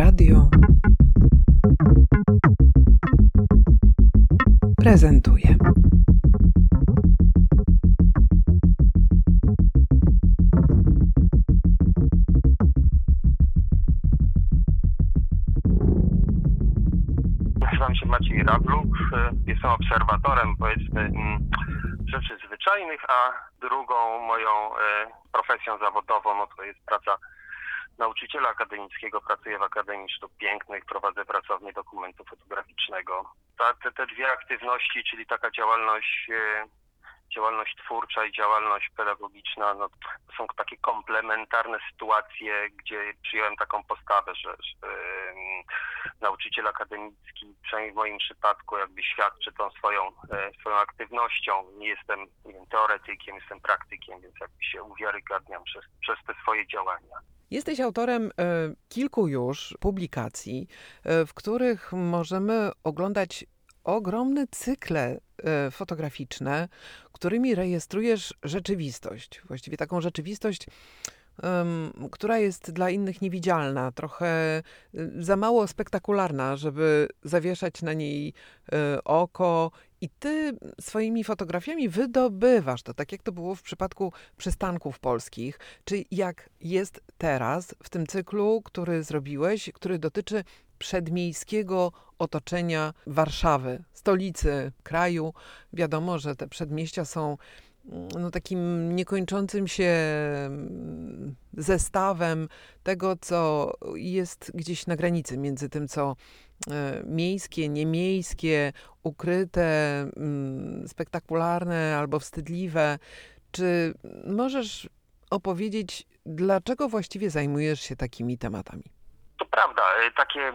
Radio prezentuje. Nazywam się Maciej Rabluk, jestem obserwatorem powiedzmy mm, rzeczy zwyczajnych, a drugą moją e, profesją zawodową no to jest praca nauczyciela akademickiego, pracuję w Akademii Sztuk Pięknych, prowadzę pracownię dokumentu fotograficznego. Ta, te, te dwie aktywności, czyli taka działalność e, działalność twórcza i działalność pedagogiczna no, to są takie komplementarne sytuacje, gdzie przyjąłem taką postawę, że, że um, nauczyciel akademicki, przynajmniej w moim przypadku, jakby świadczy tą swoją, e, swoją aktywnością. Nie jestem nie wiem, teoretykiem, jestem praktykiem, więc jakby się uwiarygadniam przez, przez te swoje działania. Jesteś autorem e, kilku już publikacji, e, w których możemy oglądać ogromne cykle e, fotograficzne, którymi rejestrujesz rzeczywistość. Właściwie taką rzeczywistość, która jest dla innych niewidzialna, trochę za mało spektakularna, żeby zawieszać na niej oko. I ty swoimi fotografiami wydobywasz to, tak jak to było w przypadku przystanków polskich, czy jak jest teraz w tym cyklu, który zrobiłeś, który dotyczy przedmiejskiego otoczenia Warszawy, stolicy kraju. Wiadomo, że te przedmieścia są no, takim niekończącym się mm, zestawem tego, co jest gdzieś na granicy między tym, co miejskie, niemiejskie, ukryte, mm, spektakularne albo wstydliwe. Czy możesz opowiedzieć, dlaczego właściwie zajmujesz się takimi tematami? To prawda, e, takie e,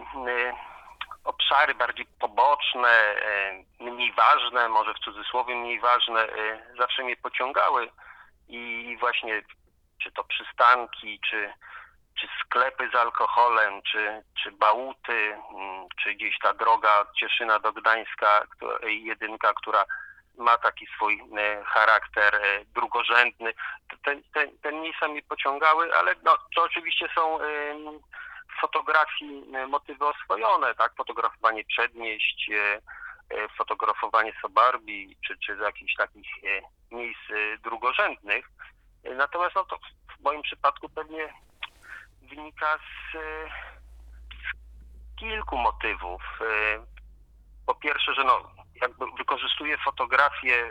obszary bardziej poboczne, e, mniej ważne, może w cudzysłowie mniej ważne, e, zawsze mnie pociągały i właśnie czy to przystanki, czy, czy sklepy z alkoholem, czy, czy bałuty, mm, czy gdzieś ta droga od Cieszyna do Gdańska, jedynka, która ma taki swój e, charakter drugorzędny. Te, te, te miejsca mnie pociągały, ale no, to oczywiście są fotografii e, motywy oswojone, tak? Fotografowanie przedmieść, fotografowanie sobarbi, czy, czy jakichś takich miejsc drugorzędnych. Natomiast no to w moim przypadku pewnie wynika z, z kilku motywów. Po pierwsze, że no, jakby wykorzystuję fotografię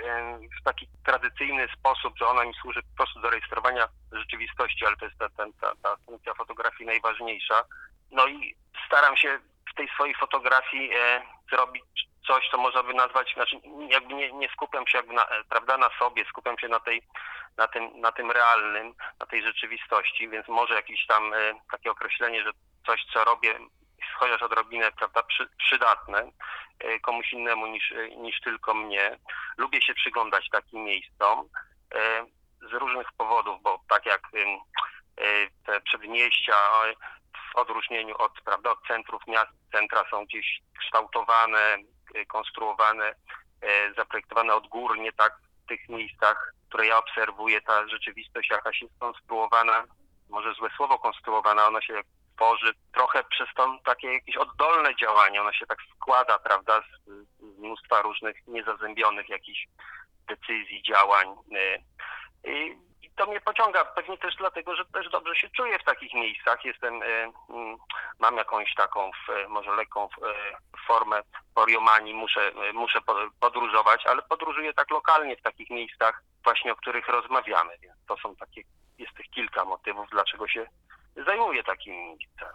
w taki tradycyjny sposób, że ona mi służy po prostu do rejestrowania rzeczywistości, ale to jest ta, ta, ta, ta funkcja fotografii najważniejsza. No i staram się w tej swojej fotografii e, zrobić coś, co można by nazwać, znaczy jakby nie, nie skupiam się jakby na, e, prawda, na sobie, skupiam się na tej, na tym, na tym realnym, na tej rzeczywistości, więc może jakieś tam e, takie określenie, że coś, co robię, chociaż odrobinę, prawda, przy, przydatne komuś innemu niż, niż tylko mnie. Lubię się przyglądać takim miejscom z różnych powodów, bo tak jak te przedmieścia w odróżnieniu od, prawda, od centrów miast, centra są gdzieś kształtowane, konstruowane, zaprojektowane odgórnie, tak w tych miejscach, które ja obserwuję, ta rzeczywistość jakaś jest konstruowana, może złe słowo konstruowana, ona się tworzy trochę przez to takie jakieś oddolne działanie. Ona się tak składa, prawda, z, z mnóstwa różnych niezazębionych jakichś decyzji, działań. I, I to mnie pociąga pewnie też dlatego, że też dobrze się czuję w takich miejscach. Jestem, y, mm, mam jakąś taką, może lekką formę poriomanii, muszę, muszę podróżować, ale podróżuję tak lokalnie w takich miejscach właśnie, o których rozmawiamy. Więc to są takie, jest tych kilka motywów, dlaczego się zajmuje takim miejscem.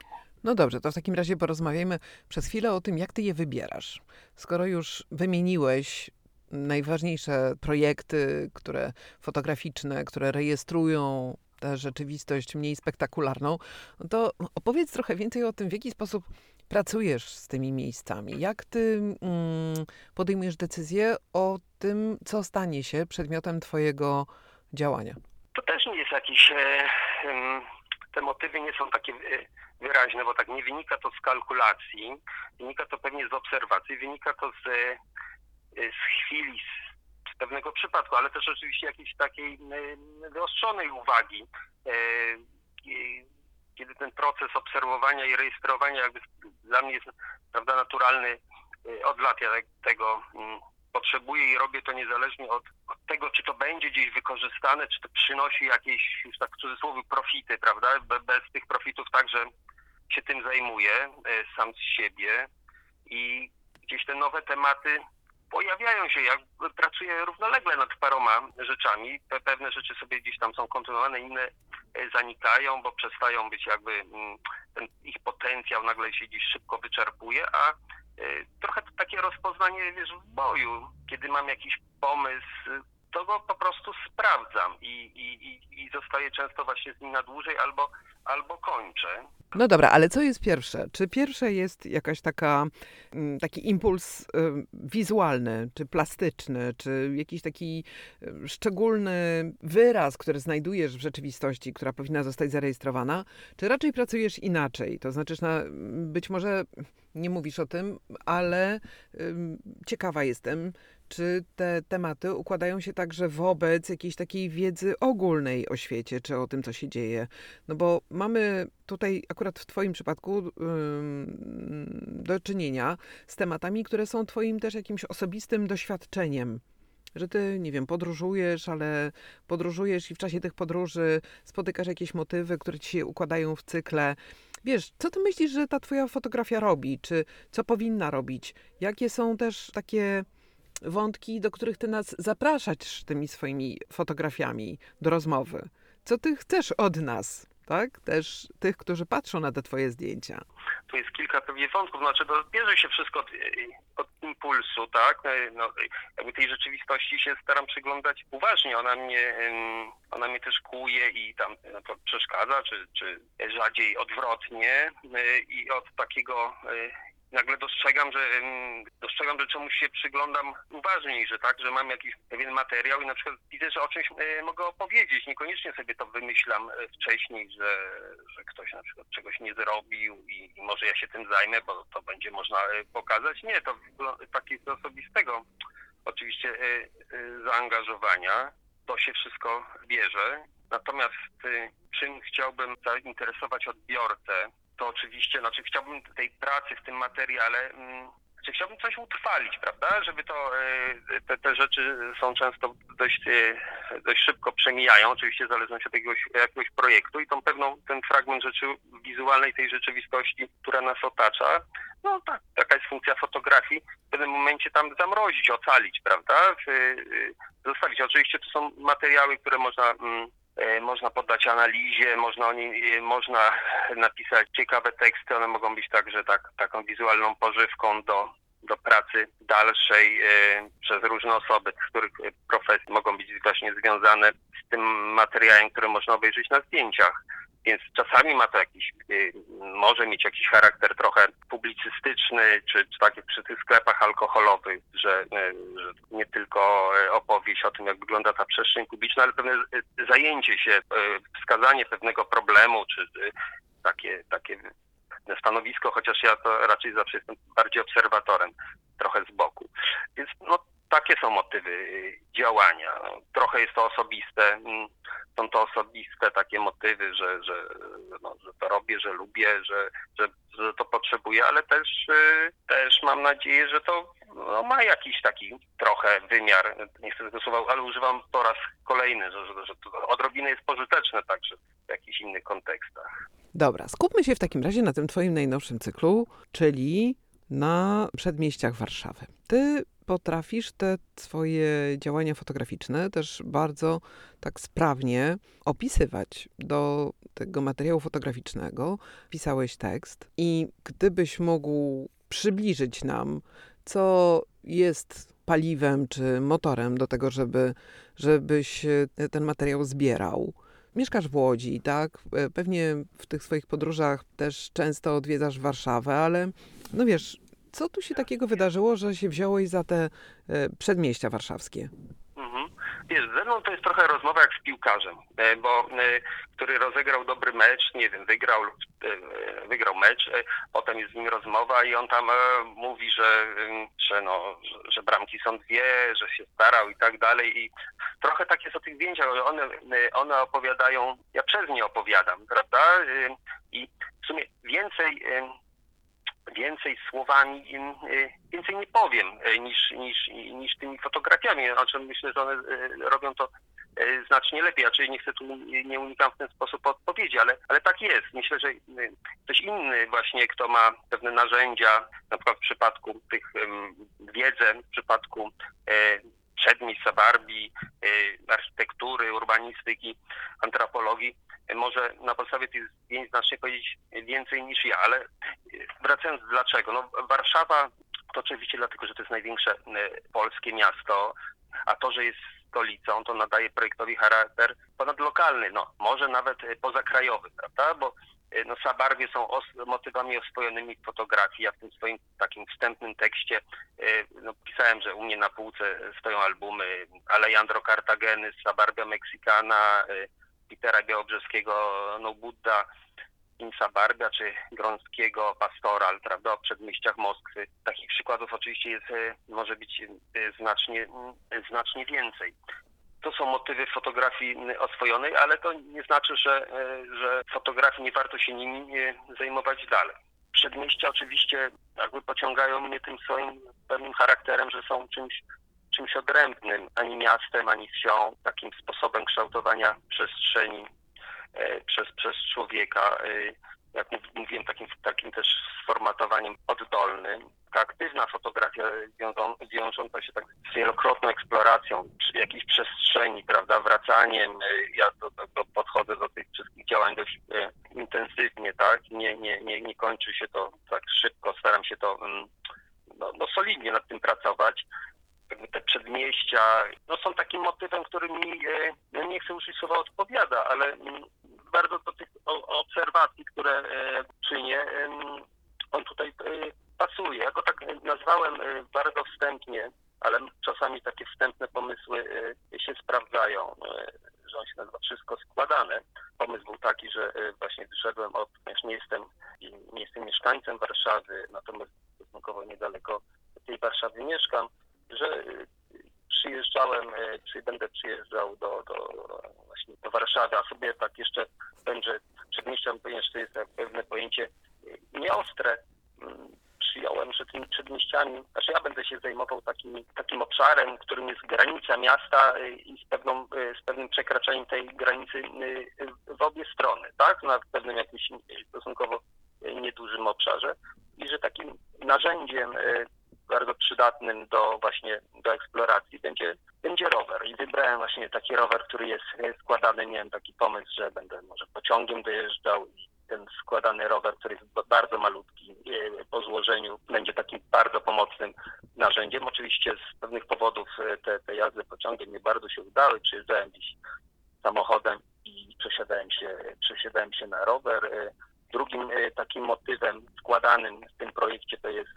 No dobrze, to w takim razie porozmawiajmy przez chwilę o tym, jak ty je wybierasz. Skoro już wymieniłeś najważniejsze projekty, które fotograficzne, które rejestrują tę rzeczywistość mniej spektakularną, to opowiedz trochę więcej o tym, w jaki sposób pracujesz z tymi miejscami. Jak ty mm, podejmujesz decyzję o tym, co stanie się przedmiotem twojego działania? To też nie jest jakiś... E, te motywy nie są takie e, wyraźne, bo tak nie wynika to z kalkulacji, wynika to pewnie z obserwacji, wynika to z, e, z chwili, z pewnego przypadku, ale też oczywiście jakiejś takiej wyostrzonej uwagi. kiedy ten proces obserwowania i rejestrowania jakby dla mnie jest prawda, naturalny y, od lat. Ja tego mm, potrzebuję i robię to niezależnie od, od tego, czy to będzie gdzieś wykorzystane, czy to przynosi jakieś, już tak w cudzysłowie, profity, prawda? Be, bez tych profitów także się tym zajmuję y, sam z siebie i gdzieś te nowe tematy pojawiają się. Ja pracuję równolegle nad paroma rzeczami. Pe- Pewne rzeczy sobie gdzieś tam są kontynuowane, inne e, zanikają, bo przestają być jakby mm, ten ich potencjał nagle się gdzieś szybko wyczerpuje, a e, trochę to takie rozpoznanie wiesz, w boju. Kiedy mam jakiś pomysł, to go po prostu sprawdzam i, i, i, zostaję często właśnie z nim na dłużej albo, albo kończę. No dobra, ale co jest pierwsze? Czy pierwsze jest jakaś taka, mm, taki impuls y, wizualny, czy plastyczny, czy jakiś taki y, szczególny wyraz, który znajdujesz w rzeczywistości, która powinna zostać zarejestrowana, czy raczej pracujesz inaczej? To znaczy, na, być może nie mówisz o tym, ale ciekawa jestem, czy te tematy układają się także wobec jakiejś takiej wiedzy ogólnej o świecie, czy o tym, co się dzieje. No bo mamy tutaj akurat w Twoim przypadku do czynienia z tematami, które są Twoim też jakimś osobistym doświadczeniem. Że ty, nie wiem, podróżujesz, ale podróżujesz i w czasie tych podróży spotykasz jakieś motywy, które ci się układają w cykle. Wiesz, co ty myślisz, że ta twoja fotografia robi? Czy co powinna robić? Jakie są też takie wątki, do których ty nas zapraszasz tymi swoimi fotografiami do rozmowy? Co ty chcesz od nas? Tak? Też tych, którzy patrzą na te twoje zdjęcia. tu jest kilka pewnie wątków, znaczy to bierze się wszystko od, od impulsu, tak? No, jakby tej rzeczywistości się staram przyglądać uważnie, ona mnie, ona mnie też kłuje i tam no, przeszkadza, czy, czy rzadziej odwrotnie y, i od takiego y, nagle dostrzegam, że dostrzegam, że czemuś się przyglądam uważniej, że tak, że mam jakiś pewien materiał i na przykład widzę, że o czymś y, mogę opowiedzieć. Niekoniecznie sobie to wymyślam y, wcześniej, że, że ktoś na przykład czegoś nie zrobił i, i może ja się tym zajmę, bo to będzie można y, pokazać. Nie, to takie z osobistego oczywiście zaangażowania. To się wszystko bierze. Natomiast czym chciałbym zainteresować odbiorcę, to oczywiście, znaczy chciałbym tej pracy w tym materiale, mm, znaczy chciałbym coś utrwalić, prawda? Żeby to, y, te, te rzeczy są często dość, y, dość szybko przemijają, oczywiście zależności od jakiegoś, jakiegoś projektu i tą pewną, ten fragment rzeczy wizualnej tej rzeczywistości, która nas otacza, no tak, taka jest funkcja fotografii, w pewnym momencie tam zamrozić, ocalić, prawda? Y, zostawić. Oczywiście to są materiały, które można mm, można poddać analizie, można, o niej, e, można napisać ciekawe teksty, one mogą być także tak, taką wizualną pożywką do, do pracy dalszej e, przez różne osoby, z których e, profesje mogą być właśnie związane z tym materiałem, który można obejrzeć na zdjęciach. Więc czasami ma to jakiś, y, może mieć jakiś charakter trochę publicystyczny, czy, czy tak jak przy tych sklepach alkoholowych, że, y, że nie tylko y, opowieść o tym, jak wygląda ta przestrzeń publiczna, ale pewne zajęcie się, wskazanie pewnego problemu, czy takie, takie stanowisko, chociaż ja to raczej zawsze jestem bardziej obserwatorem, trochę z boku. Więc no, takie są motywy y, działania. Trochę jest to osobiste, mm, są to osobiste takie motywy, że, że, no, że to robię, że lubię, że, że, że to potrzebuję, ale też, y, też mam nadzieję, że to no, ma jakiś taki trochę wymiar, nie chcę tego słowa, ale używam po raz kolejny, że, że, że to odrobinę jest pożyteczne także w jakichś innych kontekstach. Dobra, skupmy się w takim razie na tym twoim najnowszym cyklu, czyli na przedmieściach Warszawy. Ty potrafisz te swoje działania fotograficzne też bardzo tak sprawnie opisywać do tego materiału fotograficznego. Pisałeś tekst i gdybyś mógł przybliżyć nam, co jest paliwem czy motorem do tego, żeby, żebyś e, ten materiał zbierał. Mieszkasz w Łodzi, tak? E, Pewnie w tych swoich podróżach też często odwiedzasz Warszawę, ale no wiesz, co tu się takiego wydarzyło, że się wziąłeś za te e, przedmieścia warszawskie? Mhm. Wiesz, ze mną to jest trochę rozmowa jak z piłkarzem, e, bo e, który rozegrał dobry mecz, nie wiem, wygrał wygrał mecz, potem jest z nim rozmowa i on tam mówi, że, ym, że, no, że, bramki są dwie, że się starał i tak dalej i trochę tak jest o tych zdjęciach, one, one opowiadają, ja przez nie opowiadam, prawda? I w sumie więcej, więcej słowami, y, więcej nie powiem y, niż, niż, niż tymi fotografiami, czym myślę, że one y, robią to znacznie lepiej. Ja czyli nie chcę tu, nie unikam w ten sposób odpowiedzi, ale, ale tak jest. Myślę, że ktoś inny właśnie, kto ma pewne narzędzia, na przykład w przypadku tych wiedzę, w przypadku e, przedmieść, sabarbi, e, architektury, urbanistyki, antropologii, może na podstawie tych zdjęć znacznie powiedzieć więcej niż ja, ale e, wracając dlaczego? No Warszawa to oczywiście dlatego, że to jest największe e, polskie miasto, a to, że jest stolicą, to nadaje projektowi charakter ponadlokalny, no może nawet e, pozakrajowy, prawda? Bo no, Sabarbie są os- motywami oswojonymi fotografii. Ja w tym swoim takim wstępnym tekście e, no, pisałem, że u mnie na półce stoją albumy Alejandro Cartageny, Sabarbia Mexicana, e, Petera Białobrzeskiego, No Buddha, in Sabarbia, czy Grąckiego Pastoral, prawda, o przedmieściach Moskwy. Takich przykładów oczywiście jest, e, może być e, znacznie, m, znacznie więcej. To są motywy fotografii oswojonej, ale to nie znaczy, że, że fotografii nie warto się nimi zajmować dalej. Przedmieścia oczywiście jakby pociągają mnie tym swoim pewnym charakterem, że są czymś, czymś odrębnym, ani miastem, ani wsią, takim sposobem kształtowania przestrzeni e, przez, przez człowieka, e, jak mów- mówiłem, takim, takim też sformatowaniem oddolnym. Ta aktywna fotografia wiążą, wiążąca się tak z wielokrotną eksploracją jakiejś przestrzeni, prawda, wracaniem. e, Ja do, do, podchodzę do tych wszystkich działań dość intensywnie, tak? Nie, nie, nie, nie kończy się to tak szybko, staram się to mm, no, no solidnie nad tym pracować te przedmieścia, no są takim motywem, który mi, e, no nie chcę użyć słowa odpowiada, ale mm, bardzo do tych obserwacji, które e, czynię, em, on tutaj e, pasuje. Ja go tak nazwałem e, bardzo wstępnie, ale czasami takie wstępne pomysły e, się sprawdzają, e, że on się nazywa Wszystko Składane. Pomysł był taki, że e, właśnie wyszedłem od, ponieważ nie jestem, nie jestem mieszkańcem Warszawy, natomiast stosunkowo niedaleko tej Warszawy mieszkam, że y, przyjeżdżałem, y, czy będę przyjeżdżał do, do, właśnie do Warszawy, a sobie tak jeszcze będzie przedmieściam, ponieważ to jest pewne pojęcie nieostre. Mm, Przyjąłem, że tymi przedmieściami, znaczy ja będę się zajmował takim, takim obszarem, którym jest granica miasta y, i z, pewną, z pewnym przekraczaniem tej granicy w obie strony, tak? Na pewnym jakimś stosunkowo niedużym obszarze i że takim narzędziem bardzo przydatnym do właśnie do eksploracji będzie, będzie rower. I wybrałem właśnie taki rower, który jest składany, miałem taki pomysł, że będę może pociągiem dojeżdżał i ten składany rower, który jest ba- bardzo malutki e, po złożeniu, będzie takim bardzo pomocnym narzędziem. Oczywiście z pewnych powodów e, te, te jazdy pociągiem nie bardzo się udały, przyjeżdżałem gdzieś samochodem i przesiadałem się, przesiadałem się na rower. E, Drugim takim motywem składanym w tym projekcie to jest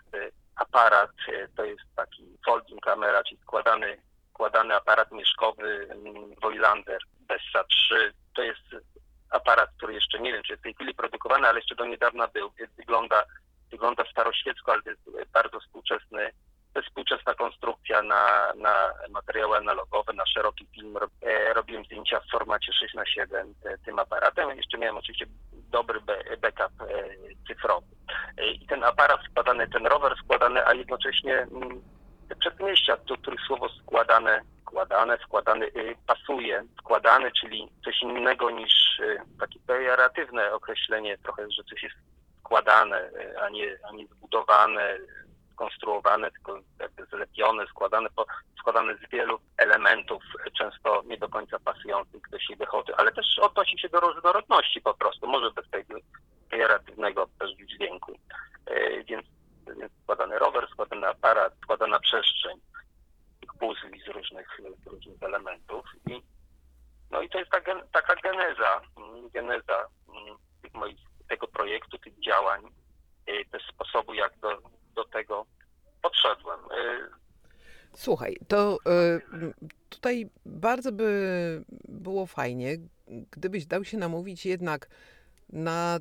aparat, to jest taki folding kamera, czyli składany, składany aparat mieszkowy mm, Voigtlander Bessa 3. To jest aparat, który jeszcze nie wiem, czy jest w tej chwili produkowany, ale jeszcze do niedawna był, więc wygląda, wygląda staroświecko, ale jest bardzo współczesny, współczesna konstrukcja na, na materiały analogowe, na szeroki film. E, robiłem zdjęcia w formacie 6 na 7 e, tym aparatem. Jeszcze miałem oczywiście dobry backup e, cyfrowy. I ten aparat składany, ten rower składany, a jednocześnie mm, te przedmieścia, do których słowo składane, składane, składany y, pasuje, składany, czyli coś innego niż y, takie pejoratywne określenie trochę, że coś jest składane, y, a nie, a nie zbudowane, skonstruowane, tylko jakby zlepione, składane, po, składane z wielu elementów, często nie do końca pasujących do siebie chody, ale też odnosi się do różnorodności po prostu, może bez tego pejoratywnego też dźwięku. Y, Więc, więc składany rower, składany aparat, składana przestrzeń tych puzli z różnych, z różnych elementów. I, no i to jest ta, gen, taka geneza, mm, geneza mm, tych moich, tego projektu, tych działań, y, też sposobu, jak do, do tego podszedłem. Y, Słuchaj, to y, tutaj bardzo by było fajnie, gdybyś dał się namówić jednak na,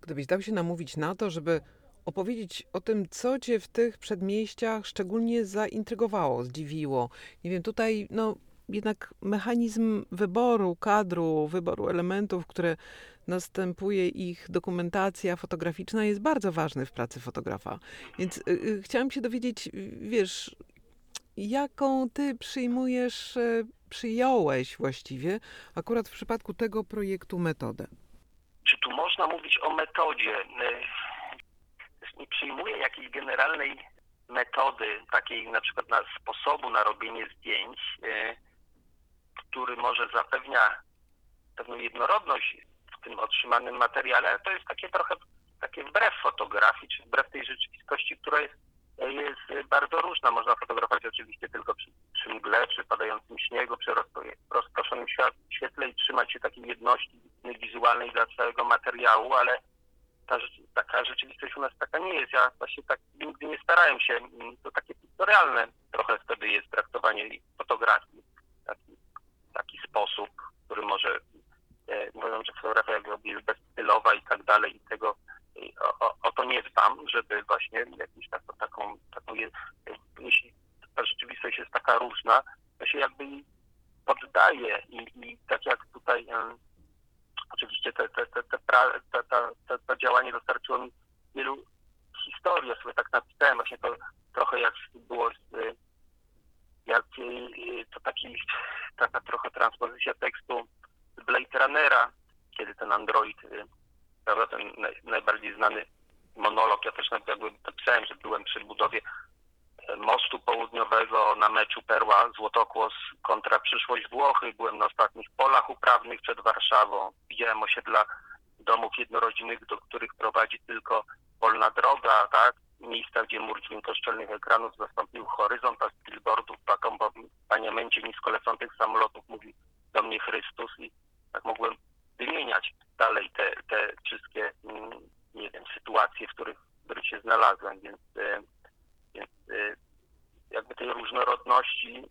gdybyś dał się namówić na to, żeby opowiedzieć o tym, co cię w tych przedmieściach szczególnie zaintrygowało, zdziwiło. Nie wiem, tutaj no, jednak mechanizm wyboru kadru, wyboru elementów, które następuje ich dokumentacja fotograficzna jest bardzo ważny w pracy fotografa. Więc y, y, chciałam się dowiedzieć, y, wiesz, jaką ty przyjmujesz, e, przyjąłeś właściwie akurat w przypadku tego projektu metodę. Czy tu można mówić o metodzie? E, Nie przyjmuję jakiejś generalnej metody, takiej na przykład na sposobu na robienie zdjęć, e, który może zapewnia pewną jednorodność w tym otrzymanym materiale, ale to jest takie trochę takie wbrew fotografii, czy wbrew tej rzeczywistości, która jest, jest bardzo różna. Można fotografować oczywiście tylko przy, przy mgle, przy padającym śniegu, przy rozproszonym świetle i trzymać się takiej jedności wizualnej dla całego materiału, ale ta, taka rzeczywistość u nas taka nie jest. Ja właśnie tak nigdy nie starałem się, to takie piktorialne trochę wtedy jest traktowanie fotografii. Sposób, który może, e, mówią, że fotografia jakby jest bezstylowa i tak dalej i tego o, o, o to nie dbam, żeby właśnie jakąś taką, taką, taką je- jeśli ta rzeczywistość jest taka różna, to się jakby poddaje i, i tak jak tutaj em, oczywiście te, te, te, te, pra, te, te, to działanie dostarczyło mi wielu historii, ja sobie tak napisałem właśnie to trochę jak było z, jak to taki, taka trochę transpozycja tekstu z Blade Runnera, kiedy ten android, y, prawda, ten naj, najbardziej znany monolog, ja też napisałem, że byłem przy budowie e, mostu południowego na meczu Perła Złotokłos kontra przyszłość Włochy. Byłem na ostatnich polach uprawnych przed Warszawą. Widziałem osiedla domów jednorodzinnych, do których prowadzi tylko polna droga, tak? Miejsca, gdzie mur dźwiękoszczelnych ekranów zastąpił horyzont, a z billboardów w akompaniamencie nisko lecących samolotów mówi do mnie Chrystus i tak mogłem wymieniać dalej te, te wszystkie, mm, nie wiem, sytuacje, w których, w których się znalazłem, więc, e, więc e, jakby tej różnorodności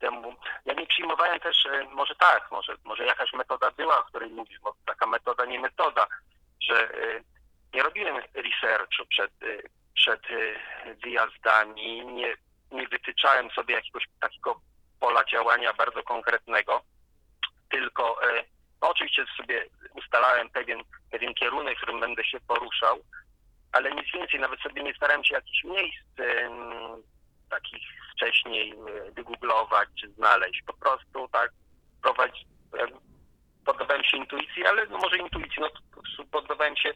temu. Ja nie przyjmowałem też, e, może tak, może, może jakaś metoda była, o której mówisz, bo taka metoda, nie metoda, że researchu przed, e, przed e, wyjazdami, nie, nie wytyczałem sobie jakiegoś takiego pola działania bardzo konkretnego, tylko e, no, oczywiście sobie ustalałem pewien, pewien kierunek, w którym będę się poruszał, ale nic więcej, nawet sobie nie starałem się jakichś miejsc takich wcześniej wygooglować czy znaleźć. Po prostu tak prowadzić, poddawałem się intuicji, ale no może intuicji, no poddawałem się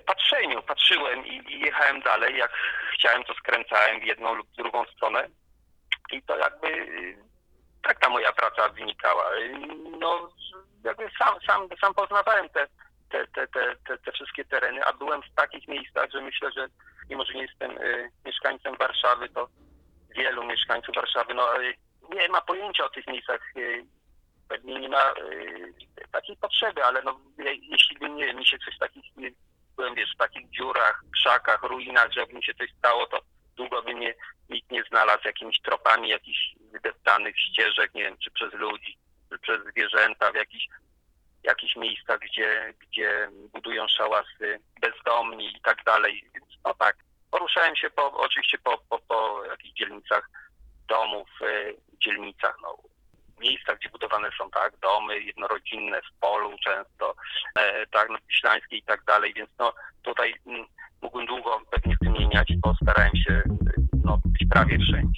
patrzeniu, patrzyłem i, i jechałem dalej, jak chciałem to skręcałem w jedną lub drugą stronę i to jakby y, tak ta moja praca wynikała. Y, No jakby sam, sam, sam poznawałem te, te, te, te, te, wszystkie tereny, a byłem w takich miejscach, że myślę, że mimo, że nie jestem y, mieszkańcem Warszawy, to wielu mieszkańców Warszawy no, y, nie ma pojęcia o tych miejscach. Y, pewnie nie ma y, takiej potrzeby, ale no, je, jeśli by nie, mi się coś takich, byłem wiesz, w takich dziurach, krzakach, ruinach, że jakby mi się coś stało, to długo by mnie nikt nie znalazł jakimiś tropami jakichś wydeptanych ścieżek, nie wiem, czy przez ludzi, czy przez zwierzęta, w jakichś jakichś miejscach, gdzie, gdzie budują szałasy bezdomni i tak dalej. Więc no tak, poruszałem się po, oczywiście po, po, po jakichś dzielnicach domów, y, dzielnicach, no, miejscach, gdzie budowane są tak, domy jednorodzinne w polu często, e, tak, na Wiślańskiej i tak dalej, więc no tutaj mm, mógłbym długo pewnie wymieniać, bo starałem się y, no, być prawie wszędzie.